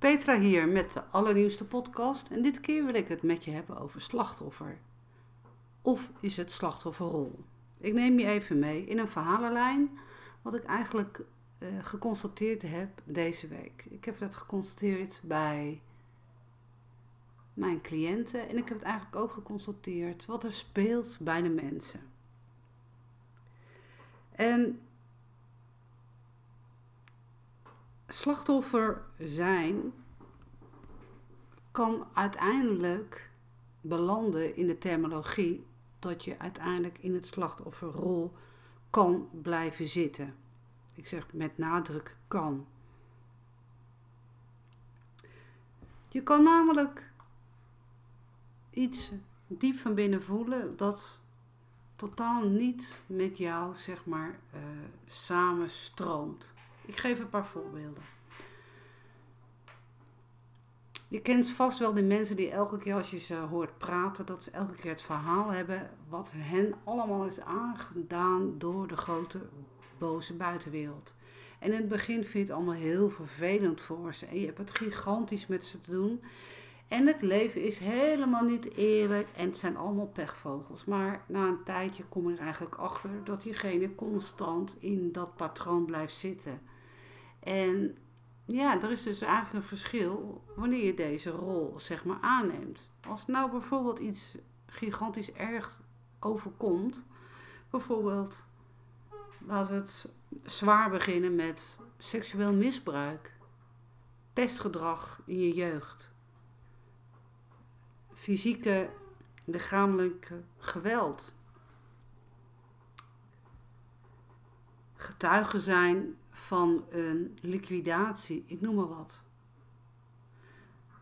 Petra hier met de allernieuwste podcast en dit keer wil ik het met je hebben over slachtoffer. Of is het slachtofferrol? Ik neem je even mee in een verhalenlijn wat ik eigenlijk uh, geconstateerd heb deze week. Ik heb dat geconstateerd bij mijn cliënten en ik heb het eigenlijk ook geconstateerd wat er speelt bij de mensen. En slachtoffer zijn kan uiteindelijk belanden in de terminologie dat je uiteindelijk in het slachtofferrol kan blijven zitten. Ik zeg met nadruk kan. Je kan namelijk iets diep van binnen voelen dat totaal niet met jou, zeg maar, uh, samenstroomt. Ik geef een paar voorbeelden. Je kent vast wel die mensen die elke keer als je ze hoort praten, dat ze elke keer het verhaal hebben wat hen allemaal is aangedaan door de grote boze buitenwereld. En in het begin vind je het allemaal heel vervelend voor ze. En je hebt het gigantisch met ze te doen. En het leven is helemaal niet eerlijk en het zijn allemaal pechvogels. Maar na een tijdje kom je er eigenlijk achter dat diegene constant in dat patroon blijft zitten. En ja, er is dus eigenlijk een verschil wanneer je deze rol zeg maar aanneemt. Als nou bijvoorbeeld iets gigantisch erg overkomt, bijvoorbeeld laten we het zwaar beginnen met seksueel misbruik, pestgedrag in je jeugd, fysieke, lichamelijke geweld, getuigen zijn van een liquidatie, ik noem maar wat.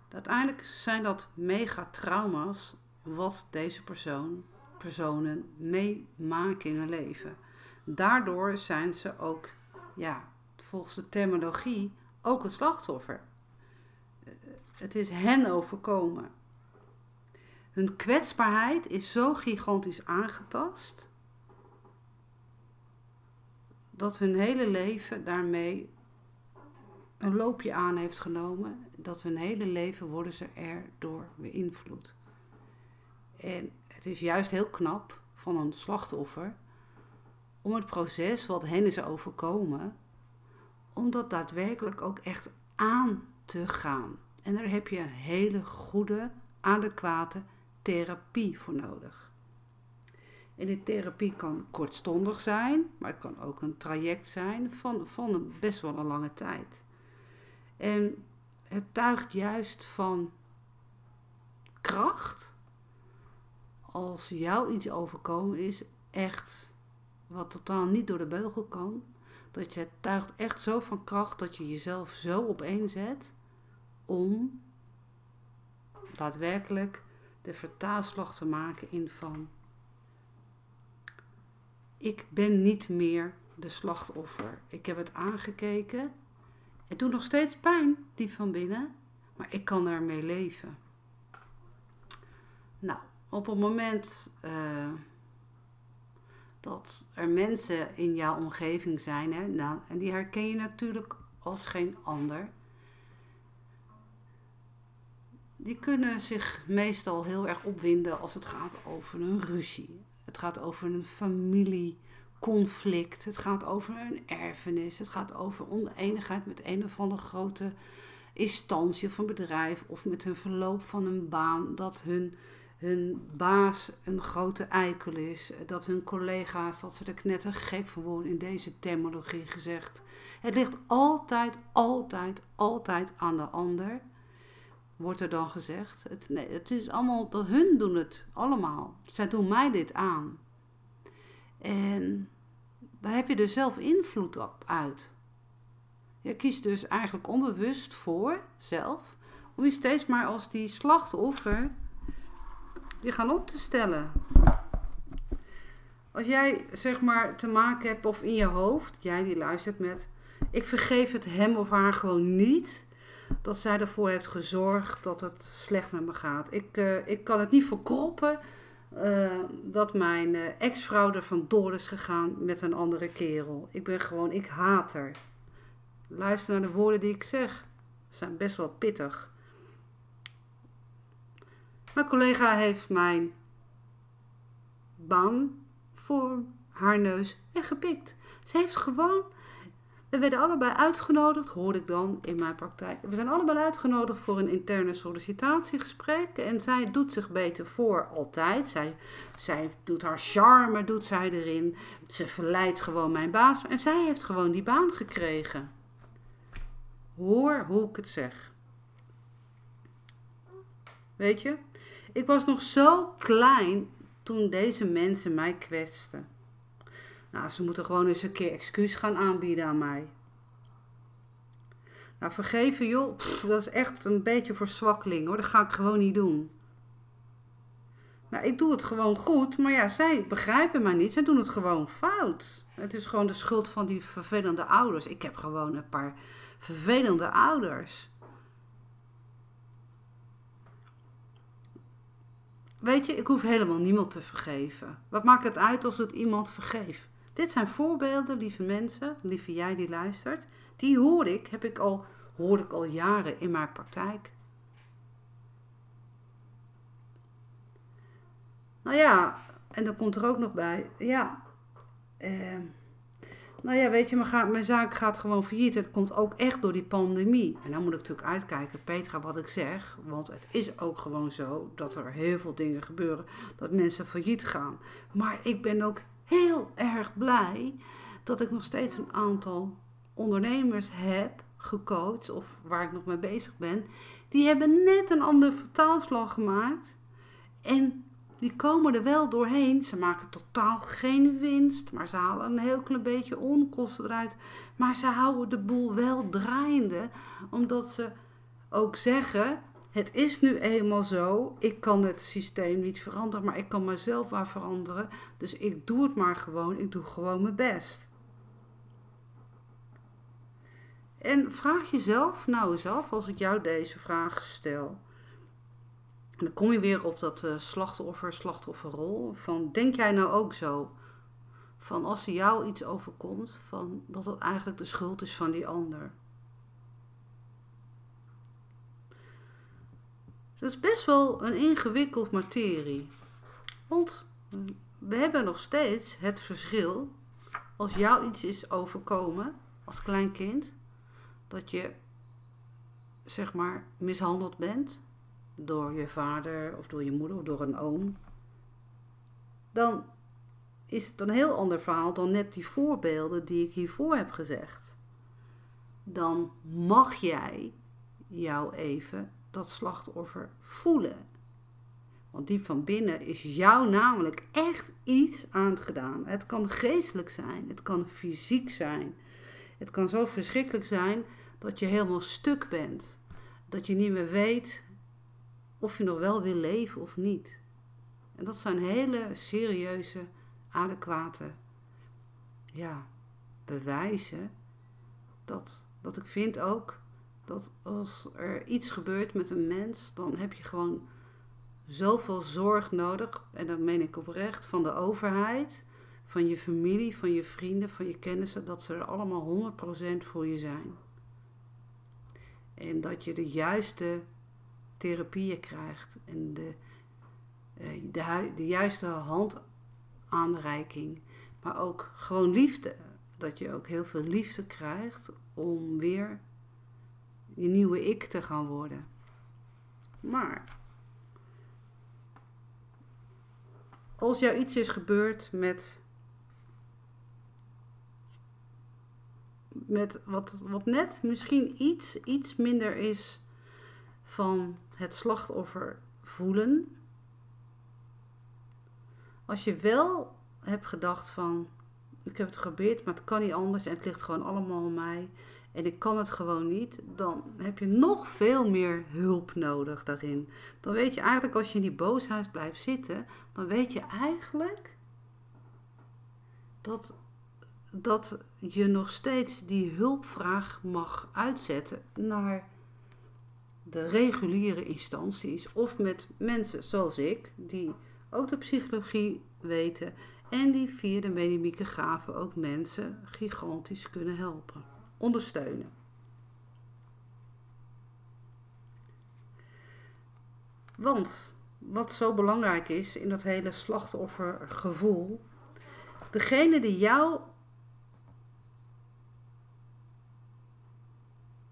Uiteindelijk zijn dat megatrauma's wat deze persoon, personen meemaken in hun leven. Daardoor zijn ze ook, ja, volgens de terminologie, ook het slachtoffer. Het is hen overkomen. Hun kwetsbaarheid is zo gigantisch aangetast dat hun hele leven daarmee een loopje aan heeft genomen. Dat hun hele leven worden ze erdoor beïnvloed. En het is juist heel knap van een slachtoffer om het proces wat hen is overkomen, om dat daadwerkelijk ook echt aan te gaan. En daar heb je een hele goede, adequate therapie voor nodig. En de therapie kan kortstondig zijn, maar het kan ook een traject zijn van, van best wel een lange tijd. En het tuigt juist van kracht als jou iets overkomen is, echt wat totaal niet door de beugel kan. Dat je het tuigt echt zo van kracht dat je jezelf zo opeenzet om daadwerkelijk de vertaalslag te maken in van ik ben niet meer de slachtoffer. Ik heb het aangekeken. Het doet nog steeds pijn, diep van binnen. Maar ik kan ermee leven. Nou, op het moment uh, dat er mensen in jouw omgeving zijn, hè, nou, en die herken je natuurlijk als geen ander. Die kunnen zich meestal heel erg opwinden als het gaat over een ruzie. Het gaat over een familieconflict. Het gaat over een erfenis. Het gaat over oneenigheid met een of andere grote instantie een bedrijf. Of met een verloop van een baan. Dat hun, hun baas een grote eikel is. Dat hun collega's, dat ze er knetter gek van worden in deze terminologie gezegd. Het ligt altijd, altijd, altijd aan de ander wordt er dan gezegd. Het, nee, het is allemaal, hun doen het allemaal. Zij doen mij dit aan. En daar heb je dus zelf invloed op uit. Je kiest dus eigenlijk onbewust voor, zelf, om je steeds maar als die slachtoffer je gaan op te stellen. Als jij zeg maar te maken hebt of in je hoofd, jij die luistert met, ik vergeef het hem of haar gewoon niet dat zij ervoor heeft gezorgd dat het slecht met me gaat. Ik, uh, ik kan het niet verkroppen uh, dat mijn uh, ex-vrouw er vandoor is gegaan met een andere kerel. Ik ben gewoon, ik haat haar. Luister naar de woorden die ik zeg. zijn best wel pittig. Mijn collega heeft mijn baan voor haar neus weggepikt. Ze heeft gewoon. We werden allebei uitgenodigd, hoorde ik dan in mijn praktijk. We zijn allebei uitgenodigd voor een interne sollicitatiegesprek. En zij doet zich beter voor altijd. Zij, zij doet haar charme, doet zij erin. Ze verleidt gewoon mijn baas. En zij heeft gewoon die baan gekregen. Hoor hoe ik het zeg. Weet je, ik was nog zo klein toen deze mensen mij kwetsten. Nou, ze moeten gewoon eens een keer excuus gaan aanbieden aan mij. Nou, vergeven joh, dat is echt een beetje voor zwakkeling hoor. Dat ga ik gewoon niet doen. Nou, ik doe het gewoon goed, maar ja, zij begrijpen mij niet. Zij doen het gewoon fout. Het is gewoon de schuld van die vervelende ouders. Ik heb gewoon een paar vervelende ouders. Weet je, ik hoef helemaal niemand te vergeven. Wat maakt het uit als het iemand vergeeft? Dit zijn voorbeelden, lieve mensen, lieve jij die luistert. Die hoor ik, heb ik al, hoor ik al jaren in mijn praktijk. Nou ja, en dan komt er ook nog bij, ja, eh, nou ja, weet je, mijn, mijn zaak gaat gewoon failliet. Het komt ook echt door die pandemie. En dan moet ik natuurlijk uitkijken, Petra, wat ik zeg. Want het is ook gewoon zo dat er heel veel dingen gebeuren. Dat mensen failliet gaan. Maar ik ben ook heel erg blij dat ik nog steeds een aantal ondernemers heb gecoacht. Of waar ik nog mee bezig ben. Die hebben net een andere vertaalslag gemaakt. En die komen er wel doorheen. Ze maken totaal geen winst, maar ze halen een heel klein beetje onkosten eruit. Maar ze houden de boel wel draaiende, omdat ze ook zeggen: het is nu eenmaal zo. Ik kan het systeem niet veranderen, maar ik kan mezelf wel veranderen. Dus ik doe het maar gewoon. Ik doe gewoon mijn best. En vraag jezelf nou eens af, als ik jou deze vraag stel. Dan kom je weer op dat uh, slachtoffer, slachtofferrol. Van, denk jij nou ook zo? Van als er jou iets overkomt, van dat het eigenlijk de schuld is van die ander. Dat is best wel een ingewikkeld materie. Want we hebben nog steeds het verschil. Als jou iets is overkomen als klein kind, dat je zeg maar mishandeld bent door je vader of door je moeder of door een oom, dan is het een heel ander verhaal dan net die voorbeelden die ik hiervoor heb gezegd. Dan mag jij jou even dat slachtoffer voelen. Want diep van binnen is jou namelijk echt iets aangedaan. Het kan geestelijk zijn, het kan fysiek zijn. Het kan zo verschrikkelijk zijn dat je helemaal stuk bent. Dat je niet meer weet of je nog wel wil leven of niet. En dat zijn hele serieuze, adequate ja, bewijzen dat, dat ik vind ook dat als er iets gebeurt met een mens, dan heb je gewoon zoveel zorg nodig, en dat meen ik oprecht, van de overheid, van je familie, van je vrienden, van je kennissen, dat ze er allemaal 100% voor je zijn. En dat je de juiste therapieën krijgt en de, eh, de, de juiste handaanreiking, maar ook gewoon liefde. Dat je ook heel veel liefde krijgt om weer je nieuwe ik te gaan worden. Maar als jou iets is gebeurd met, met wat, wat net misschien iets, iets minder is van het slachtoffer voelen. Als je wel hebt gedacht van, ik heb het geprobeerd, maar het kan niet anders en het ligt gewoon allemaal aan mij en ik kan het gewoon niet, dan heb je nog veel meer hulp nodig daarin. Dan weet je eigenlijk, als je in die boosheid blijft zitten, dan weet je eigenlijk dat, dat je nog steeds die hulpvraag mag uitzetten naar de reguliere instanties of met mensen zoals ik, die ook de psychologie weten en die via de mediamieke gaven ook mensen gigantisch kunnen helpen, ondersteunen. Want wat zo belangrijk is in dat hele slachtoffergevoel, degene die jou.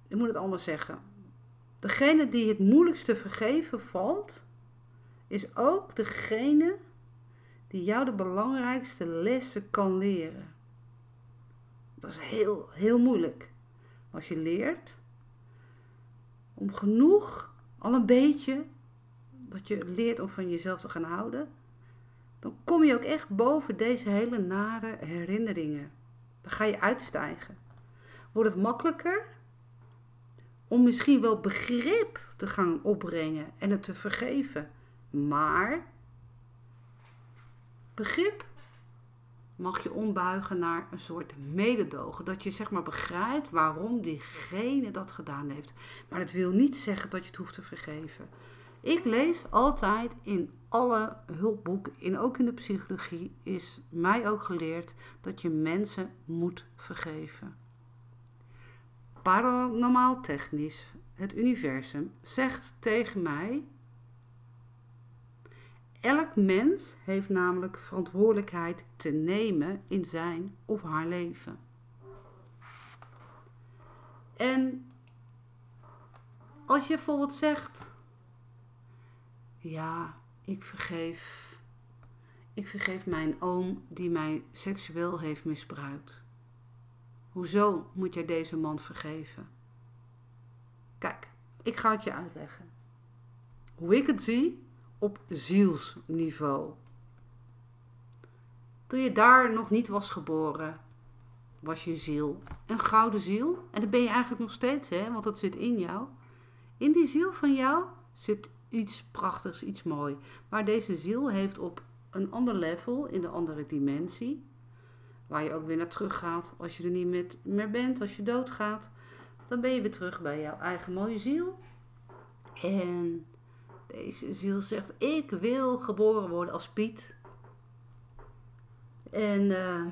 Ik moet het anders zeggen. Degene die het moeilijkste vergeven valt, is ook degene die jou de belangrijkste lessen kan leren. Dat is heel, heel moeilijk. Als je leert om genoeg, al een beetje, dat je leert om van jezelf te gaan houden, dan kom je ook echt boven deze hele nare herinneringen. Dan ga je uitstijgen. Wordt het makkelijker om misschien wel begrip te gaan opbrengen en het te vergeven. Maar begrip mag je ombuigen naar een soort mededogen. Dat je zeg maar begrijpt waarom diegene dat gedaan heeft. Maar dat wil niet zeggen dat je het hoeft te vergeven. Ik lees altijd in alle hulpboeken, en ook in de psychologie, is mij ook geleerd dat je mensen moet vergeven. Paranormaal technisch, het universum, zegt tegen mij Elk mens heeft namelijk verantwoordelijkheid te nemen in zijn of haar leven. En als je bijvoorbeeld zegt: Ja, ik vergeef. Ik vergeef mijn oom die mij seksueel heeft misbruikt. Hoezo moet jij deze man vergeven? Kijk, ik ga het je uitleggen. Hoe ik het zie, op zielsniveau. Toen je daar nog niet was geboren, was je ziel een gouden ziel. En dat ben je eigenlijk nog steeds, hè? want dat zit in jou. In die ziel van jou zit iets prachtigs, iets moois. Maar deze ziel heeft op een ander level, in de andere dimensie, waar je ook weer naar terug gaat als je er niet meer bent, als je doodgaat, dan ben je weer terug bij jouw eigen mooie ziel. En deze ziel zegt: Ik wil geboren worden als Piet. En uh,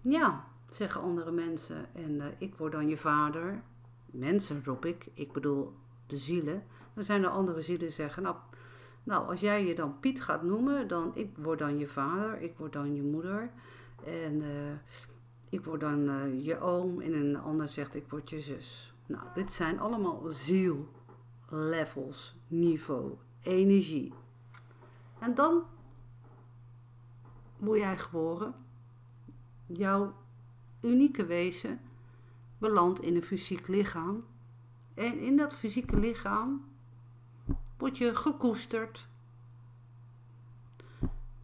ja, zeggen andere mensen. En uh, ik word dan je vader. Mensen roep ik, ik bedoel de zielen. Dan zijn er andere zielen die zeggen: nou, nou, als jij je dan Piet gaat noemen, dan ik word dan je vader, ik word dan je moeder. En uh, ik word dan je oom. En een ander zegt: Ik word je zus. Nou, dit zijn allemaal ziel levels, niveau, energie. En dan word jij geboren. Jouw unieke wezen belandt in een fysiek lichaam. En in dat fysieke lichaam word je gekoesterd.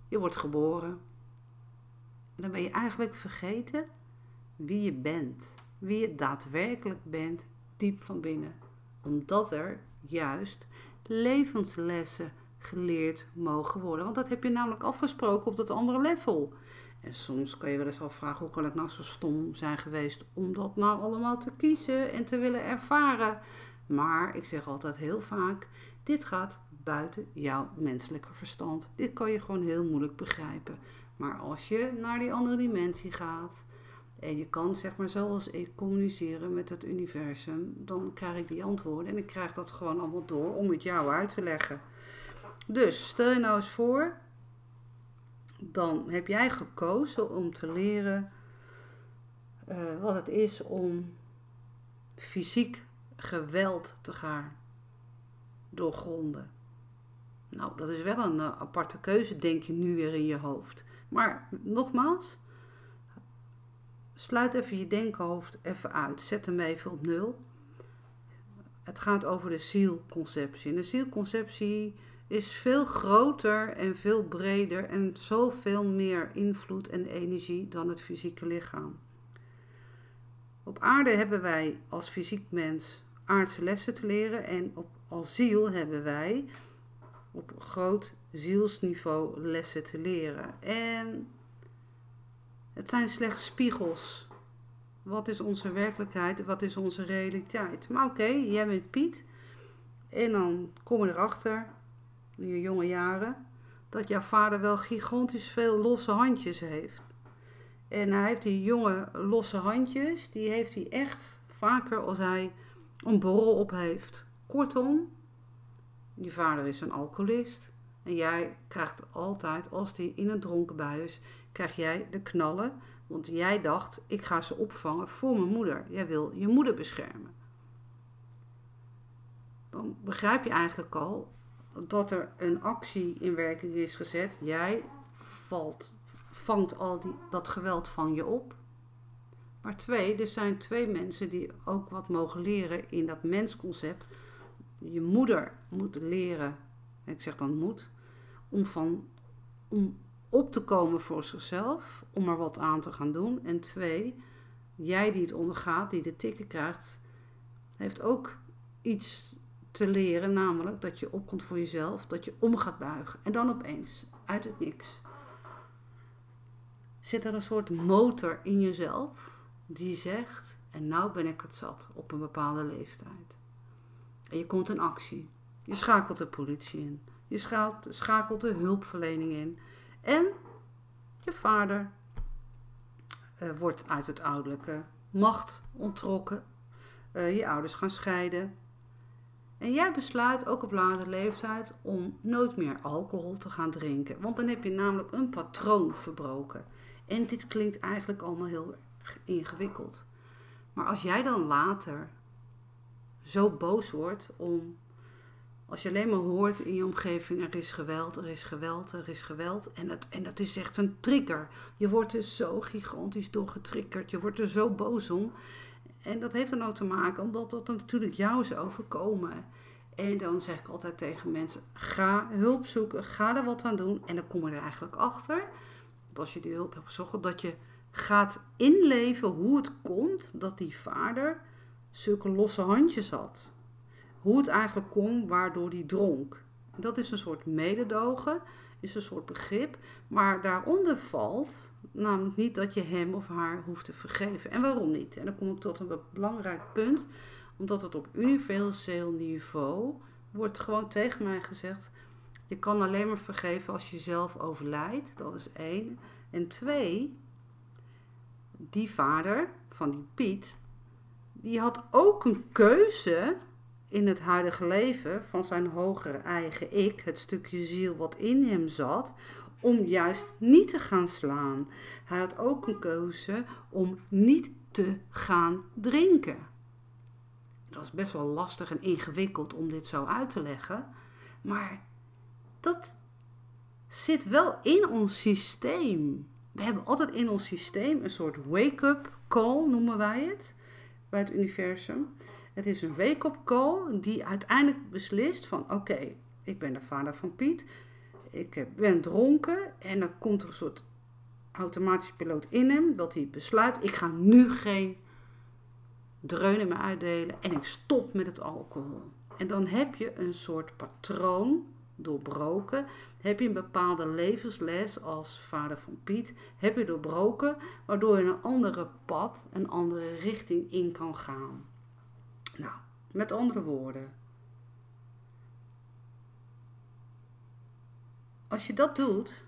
Je wordt geboren. En dan ben je eigenlijk vergeten wie je bent. Wie je daadwerkelijk bent, diep van binnen. Omdat er juist levenslessen geleerd mogen worden. Want dat heb je namelijk afgesproken op dat andere level. En soms kan je wel eens afvragen, hoe kan het nou zo stom zijn geweest om dat nou allemaal te kiezen en te willen ervaren. Maar ik zeg altijd heel vaak, dit gaat buiten jouw menselijke verstand. Dit kan je gewoon heel moeilijk begrijpen. Maar als je naar die andere dimensie gaat, en je kan, zeg maar, zoals ik communiceren met het universum, dan krijg ik die antwoorden en ik krijg dat gewoon allemaal door om het jou uit te leggen. Dus stel je nou eens voor, dan heb jij gekozen om te leren uh, wat het is om fysiek geweld te gaan doorgronden. Nou, dat is wel een uh, aparte keuze, denk je nu weer in je hoofd. Maar nogmaals, Sluit even je denkhoofd even uit. Zet hem even op nul. Het gaat over de zielconceptie. En de zielconceptie is veel groter en veel breder en zoveel meer invloed en energie dan het fysieke lichaam. Op aarde hebben wij als fysiek mens aardse lessen te leren en op, als ziel hebben wij op groot zielsniveau lessen te leren. En het zijn slechts spiegels. Wat is onze werkelijkheid? Wat is onze realiteit? Maar oké, jij bent Piet. En dan kom je erachter, in je jonge jaren, dat jouw vader wel gigantisch veel losse handjes heeft. En hij heeft die jonge losse handjes, die heeft hij echt vaker als hij een borrel op heeft. Kortom, je vader is een alcoholist. En jij krijgt altijd, als die in een dronken bui is, krijg jij de knallen. Want jij dacht, ik ga ze opvangen voor mijn moeder. Jij wil je moeder beschermen. Dan begrijp je eigenlijk al dat er een actie in werking is gezet. Jij valt, vangt al die, dat geweld van je op. Maar twee, er zijn twee mensen die ook wat mogen leren in dat mensconcept. Je moeder moet leren, ik zeg dan moet, om, van, om op te komen voor zichzelf, om er wat aan te gaan doen. En twee, jij die het ondergaat, die de tikken krijgt, heeft ook iets te leren, namelijk dat je opkomt voor jezelf, dat je om gaat buigen. En dan opeens, uit het niks, zit er een soort motor in jezelf die zegt, en nou ben ik het zat op een bepaalde leeftijd. En je komt in actie. Je schakelt de politie in. Je schakelt de hulpverlening in. En je vader uh, wordt uit het ouderlijke macht ontrokken. Uh, je ouders gaan scheiden. En jij besluit ook op latere leeftijd om nooit meer alcohol te gaan drinken. Want dan heb je namelijk een patroon verbroken. En dit klinkt eigenlijk allemaal heel ingewikkeld. Maar als jij dan later zo boos wordt om. Als je alleen maar hoort in je omgeving: er is geweld, er is geweld, er is geweld. En dat, en dat is echt een trigger. Je wordt er zo gigantisch door getriggerd. Je wordt er zo boos om. En dat heeft dan ook te maken omdat dat natuurlijk jou is overkomen. En dan zeg ik altijd tegen mensen: ga hulp zoeken, ga er wat aan doen. En dan kom je er eigenlijk achter. Dat als je die hulp hebt gezocht, dat je gaat inleven hoe het komt dat die vader zulke losse handjes had. Hoe het eigenlijk kon waardoor die dronk. Dat is een soort mededogen, is een soort begrip, maar daaronder valt namelijk niet dat je hem of haar hoeft te vergeven. En waarom niet? En dan kom ik tot een belangrijk punt, omdat het op universeel niveau wordt gewoon tegen mij gezegd: je kan alleen maar vergeven als je zelf overlijdt. Dat is één. En twee, die vader van die Piet, die had ook een keuze in het huidige leven van zijn hogere eigen ik, het stukje ziel wat in hem zat, om juist niet te gaan slaan. Hij had ook keuze om niet te gaan drinken. Dat is best wel lastig en ingewikkeld om dit zo uit te leggen, maar dat zit wel in ons systeem we hebben altijd in ons systeem een soort wake-up call, noemen wij het, bij het universum. Het is een wake-up call die uiteindelijk beslist van oké, ik ben de vader van Piet, ik ben dronken en dan komt er een soort automatisch piloot in hem dat hij besluit, ik ga nu geen dreunen meer uitdelen en ik stop met het alcohol. En dan heb je een soort patroon doorbroken heb je een bepaalde levensles als vader van Piet, heb je doorbroken, waardoor je een andere pad, een andere richting in kan gaan. Met andere woorden. Als je dat doet,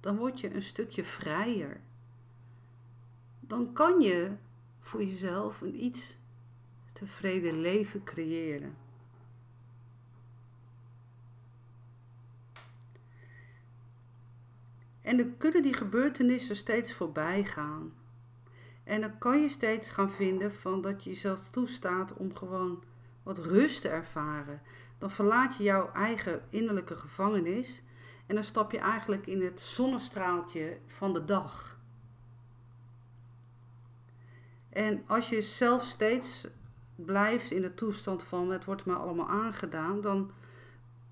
dan word je een stukje vrijer. Dan kan je voor jezelf een iets tevreden leven creëren. En dan kunnen die gebeurtenissen steeds voorbij gaan. En dan kan je steeds gaan vinden van dat je jezelf toestaat om gewoon wat rust te ervaren. Dan verlaat je jouw eigen innerlijke gevangenis en dan stap je eigenlijk in het zonnestraaltje van de dag. En als je zelf steeds blijft in de toestand van het wordt me allemaal aangedaan, dan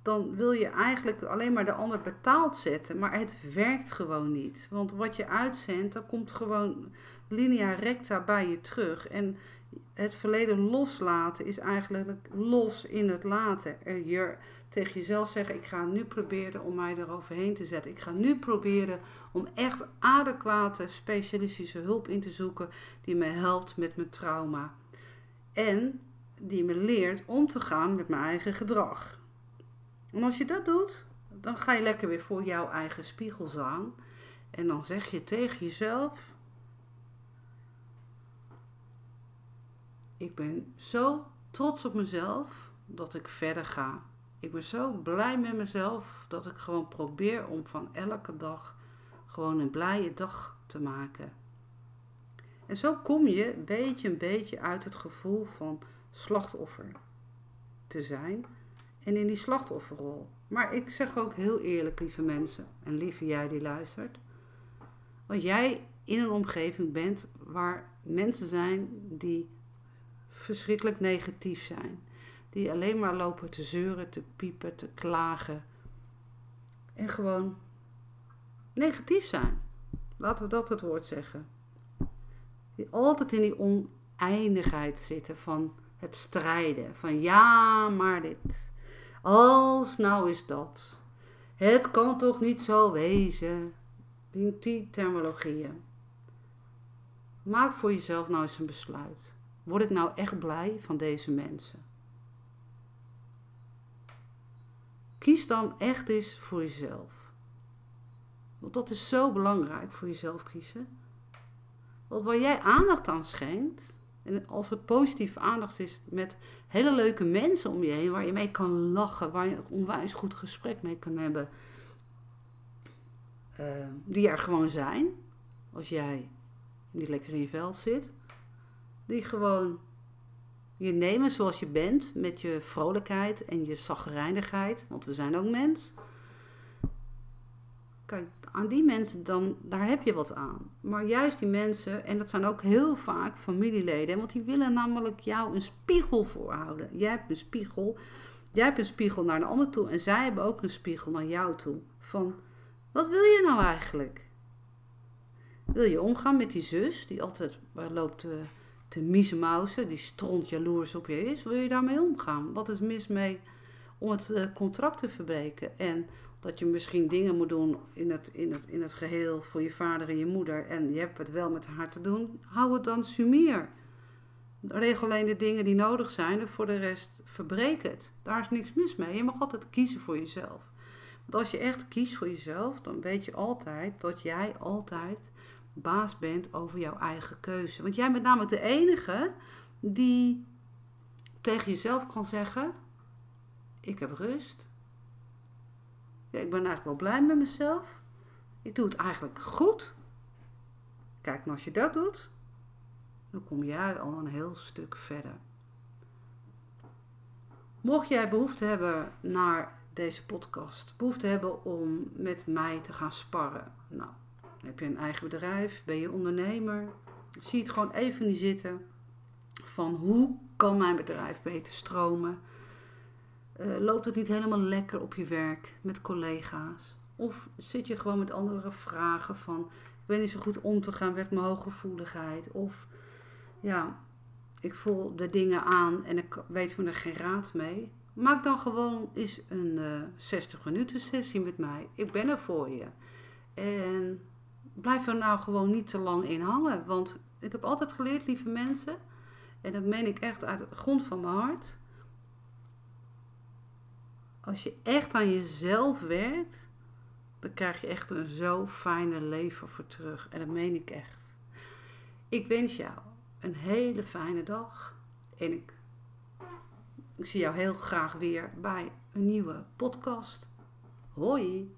dan wil je eigenlijk alleen maar de ander betaald zetten. Maar het werkt gewoon niet. Want wat je uitzendt, dat komt gewoon linea recta bij je terug. En het verleden loslaten is eigenlijk los in het laten. Je tegen jezelf zeggen: Ik ga nu proberen om mij eroverheen te zetten. Ik ga nu proberen om echt adequate specialistische hulp in te zoeken die me helpt met mijn trauma. En die me leert om te gaan met mijn eigen gedrag. En als je dat doet, dan ga je lekker weer voor jouw eigen spiegel aan. En dan zeg je tegen jezelf: Ik ben zo trots op mezelf dat ik verder ga. Ik ben zo blij met mezelf dat ik gewoon probeer om van elke dag gewoon een blije dag te maken. En zo kom je beetje een beetje uit het gevoel van slachtoffer te zijn en in die slachtofferrol. Maar ik zeg ook heel eerlijk, lieve mensen, en lieve jij die luistert, als jij in een omgeving bent waar mensen zijn die verschrikkelijk negatief zijn, die alleen maar lopen te zeuren, te piepen, te klagen en gewoon negatief zijn. Laten we dat het woord zeggen. Die altijd in die oneindigheid zitten van het strijden. Van ja, maar dit. Als nou is dat. Het kan toch niet zo wezen. Die terminologieën. Maak voor jezelf nou eens een besluit. Word ik nou echt blij van deze mensen? Kies dan echt eens voor jezelf. Want dat is zo belangrijk voor jezelf kiezen. Want waar jij aandacht aan schenkt, en als het positieve aandacht is met hele leuke mensen om je heen, waar je mee kan lachen, waar je een onwijs goed gesprek mee kan hebben, uh, die er gewoon zijn, als jij niet lekker in je vel zit, die gewoon je nemen zoals je bent, met je vrolijkheid en je zagrijnigheid, want we zijn ook mens. Kijk, aan die mensen, dan, daar heb je wat aan. Maar juist die mensen, en dat zijn ook heel vaak familieleden, want die willen namelijk jou een spiegel voorhouden. Jij hebt een spiegel, jij hebt een spiegel naar de ander toe en zij hebben ook een spiegel naar jou toe. Van, wat wil je nou eigenlijk? Wil je omgaan met die zus die altijd loopt te, te miezenmausen, die stront jaloers op je is? Wil je daarmee omgaan? Wat is mis mee om het eh, contract te verbreken? En dat je misschien dingen moet doen in het, in, het, in het geheel voor je vader en je moeder. En je hebt het wel met haar te doen. Hou het dan sumier. Regel alleen de dingen die nodig zijn en voor de rest verbreek het. Daar is niks mis mee. Je mag altijd kiezen voor jezelf. Want als je echt kiest voor jezelf, dan weet je altijd dat jij altijd baas bent over jouw eigen keuze. Want jij bent namelijk de enige die tegen jezelf kan zeggen: Ik heb rust. Ik ben eigenlijk wel blij met mezelf. Ik doe het eigenlijk goed. Kijk, als je dat doet, dan kom jij al een heel stuk verder. Mocht jij behoefte hebben naar deze podcast, behoefte hebben om met mij te gaan sparren. Nou, heb je een eigen bedrijf, ben je ondernemer, zie het gewoon even niet zitten van hoe kan mijn bedrijf beter stromen? Uh, loopt het niet helemaal lekker op je werk met collega's? Of zit je gewoon met andere vragen van, ik weet niet zo goed om te gaan met mijn hooggevoeligheid? Of ja, ik voel de dingen aan en ik weet van er geen raad mee. Maak dan gewoon eens een uh, eh, 60 minuten sessie met mij. Ik ben er voor je. En blijf er nou gewoon niet te lang in hangen. Want ik heb altijd geleerd, lieve mensen, en dat meen ik echt uit de grond van mijn hart als je echt aan jezelf werkt, dan krijg je echt een zo fijne leven voor terug. En dat meen ik echt. Ik wens jou een hele fijne dag. En ik, ik zie jou heel graag weer bij een nieuwe podcast. Hoi!